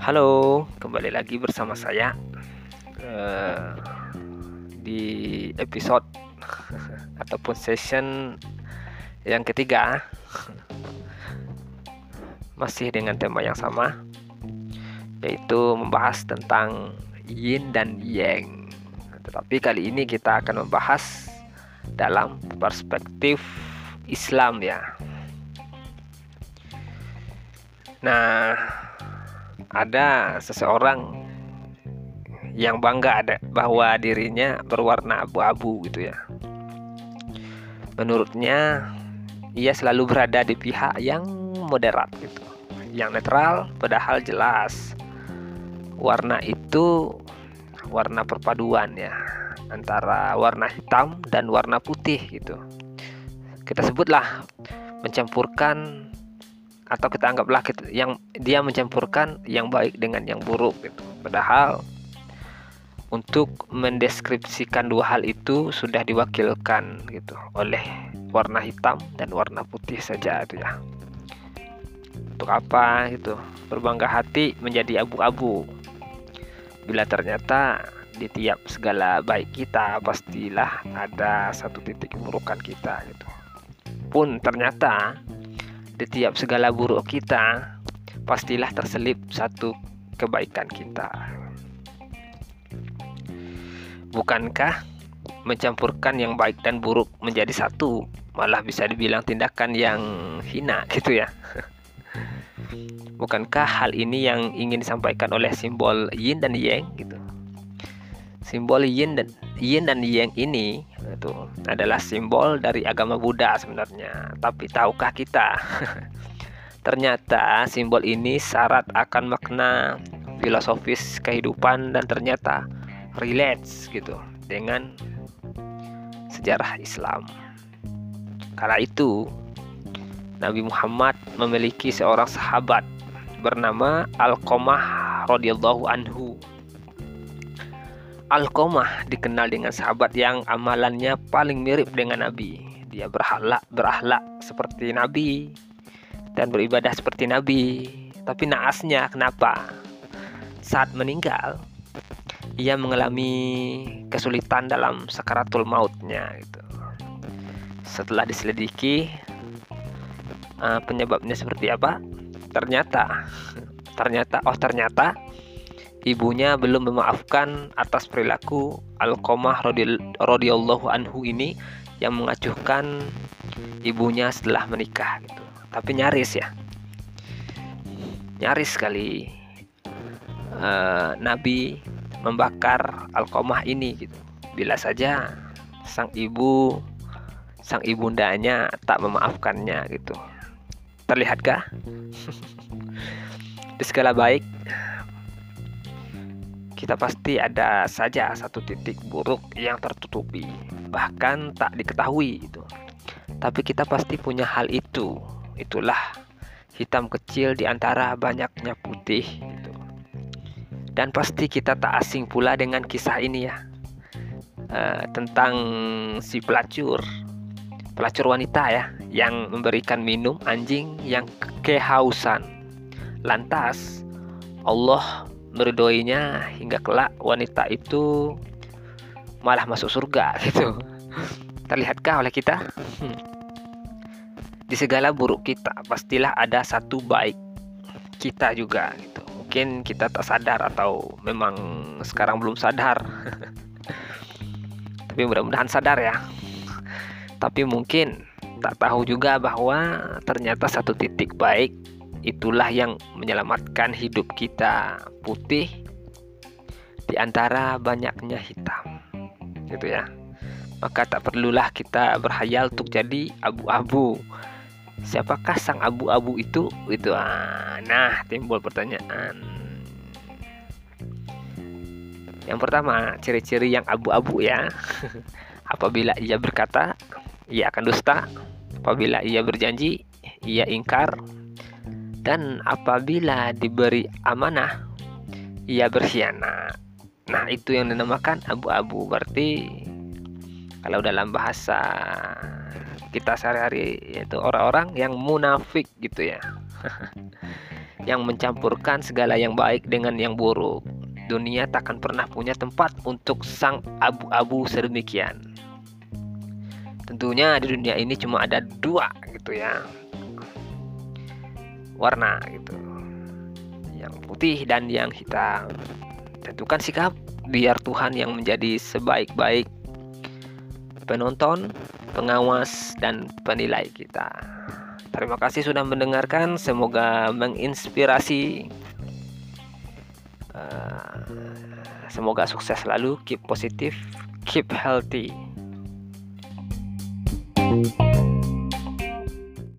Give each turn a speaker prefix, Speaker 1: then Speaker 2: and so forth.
Speaker 1: Halo, kembali lagi bersama saya uh, di episode ataupun session yang ketiga masih dengan tema yang sama yaitu membahas tentang yin dan yang. Tetapi kali ini kita akan membahas dalam perspektif Islam ya. Nah, ada seseorang yang bangga ada bahwa dirinya berwarna abu-abu gitu ya. Menurutnya ia selalu berada di pihak yang moderat gitu yang netral padahal jelas warna itu warna perpaduan ya antara warna hitam dan warna putih gitu kita sebutlah mencampurkan atau kita anggaplah kita, yang dia mencampurkan yang baik dengan yang buruk gitu. Padahal untuk mendeskripsikan dua hal itu sudah diwakilkan gitu oleh warna hitam dan warna putih saja itu ya. Untuk apa gitu? Berbangga hati menjadi abu-abu. Bila ternyata di tiap segala baik kita pastilah ada satu titik keburukan kita gitu. Pun ternyata di tiap segala buruk kita pastilah terselip satu kebaikan kita. Bukankah mencampurkan yang baik dan buruk menjadi satu? Malah bisa dibilang tindakan yang hina gitu ya. Bukankah hal ini yang ingin disampaikan oleh simbol yin dan yang gitu? Simbol yin dan yin dan yang ini itu adalah simbol dari agama Buddha sebenarnya. Tapi tahukah kita? ternyata simbol ini syarat akan makna filosofis kehidupan dan ternyata relates gitu dengan sejarah Islam. Kala itu Nabi Muhammad memiliki seorang sahabat bernama Alqamah radhiyallahu anhu. Alqamah dikenal dengan sahabat yang amalannya paling mirip dengan Nabi. Dia berakhlak berakhlak seperti Nabi dan beribadah seperti Nabi. Tapi naasnya kenapa? Saat meninggal, ia mengalami kesulitan dalam sakaratul mautnya gitu. Setelah diselidiki, uh, penyebabnya seperti apa ternyata ternyata oh ternyata ibunya belum memaafkan atas perilaku Alqamah radhiyallahu anhu ini yang mengacuhkan ibunya setelah menikah gitu. Tapi nyaris ya. Nyaris sekali uh, Nabi membakar Alqamah ini gitu. Bila saja sang ibu sang ibundanya tak memaafkannya gitu. Terlihatkah? Di skala baik, kita pasti ada saja satu titik buruk yang tertutupi, bahkan tak diketahui itu. Tapi kita pasti punya hal itu. Itulah hitam kecil di antara banyaknya putih itu. Dan pasti kita tak asing pula dengan kisah ini ya. Uh, tentang si pelacur pelacur wanita ya yang memberikan minum anjing yang kehausan. Lantas Allah meridhoinya hingga kelak wanita itu malah masuk surga gitu. Terlihatkah oleh kita? Hmm. Di segala buruk kita pastilah ada satu baik kita juga gitu. Mungkin kita tak sadar atau memang sekarang belum sadar. Tapi mudah-mudahan sadar ya tapi mungkin tak tahu juga bahwa ternyata satu titik baik itulah yang menyelamatkan hidup kita putih di antara banyaknya hitam. Gitu ya. Maka tak perlulah kita berhayal untuk jadi abu-abu. Siapakah sang abu-abu itu? Itu ah, nah timbul pertanyaan. Yang pertama ciri-ciri yang abu-abu ya. Apabila ia berkata ia akan dusta. Apabila ia berjanji ia ingkar dan apabila diberi amanah ia berkhianat nah itu yang dinamakan abu-abu berarti kalau dalam bahasa kita sehari-hari yaitu orang-orang yang munafik gitu ya yang mencampurkan segala yang baik dengan yang buruk. Dunia takkan pernah punya tempat untuk sang abu-abu sedemikian. Tentunya di dunia ini cuma ada dua gitu ya. Warna gitu. Yang putih dan yang hitam. Tentukan sikap biar Tuhan yang menjadi sebaik-baik penonton, pengawas, dan penilai kita. Terima kasih sudah mendengarkan. Semoga menginspirasi. Uh, semoga sukses selalu. Keep positif, keep healthy.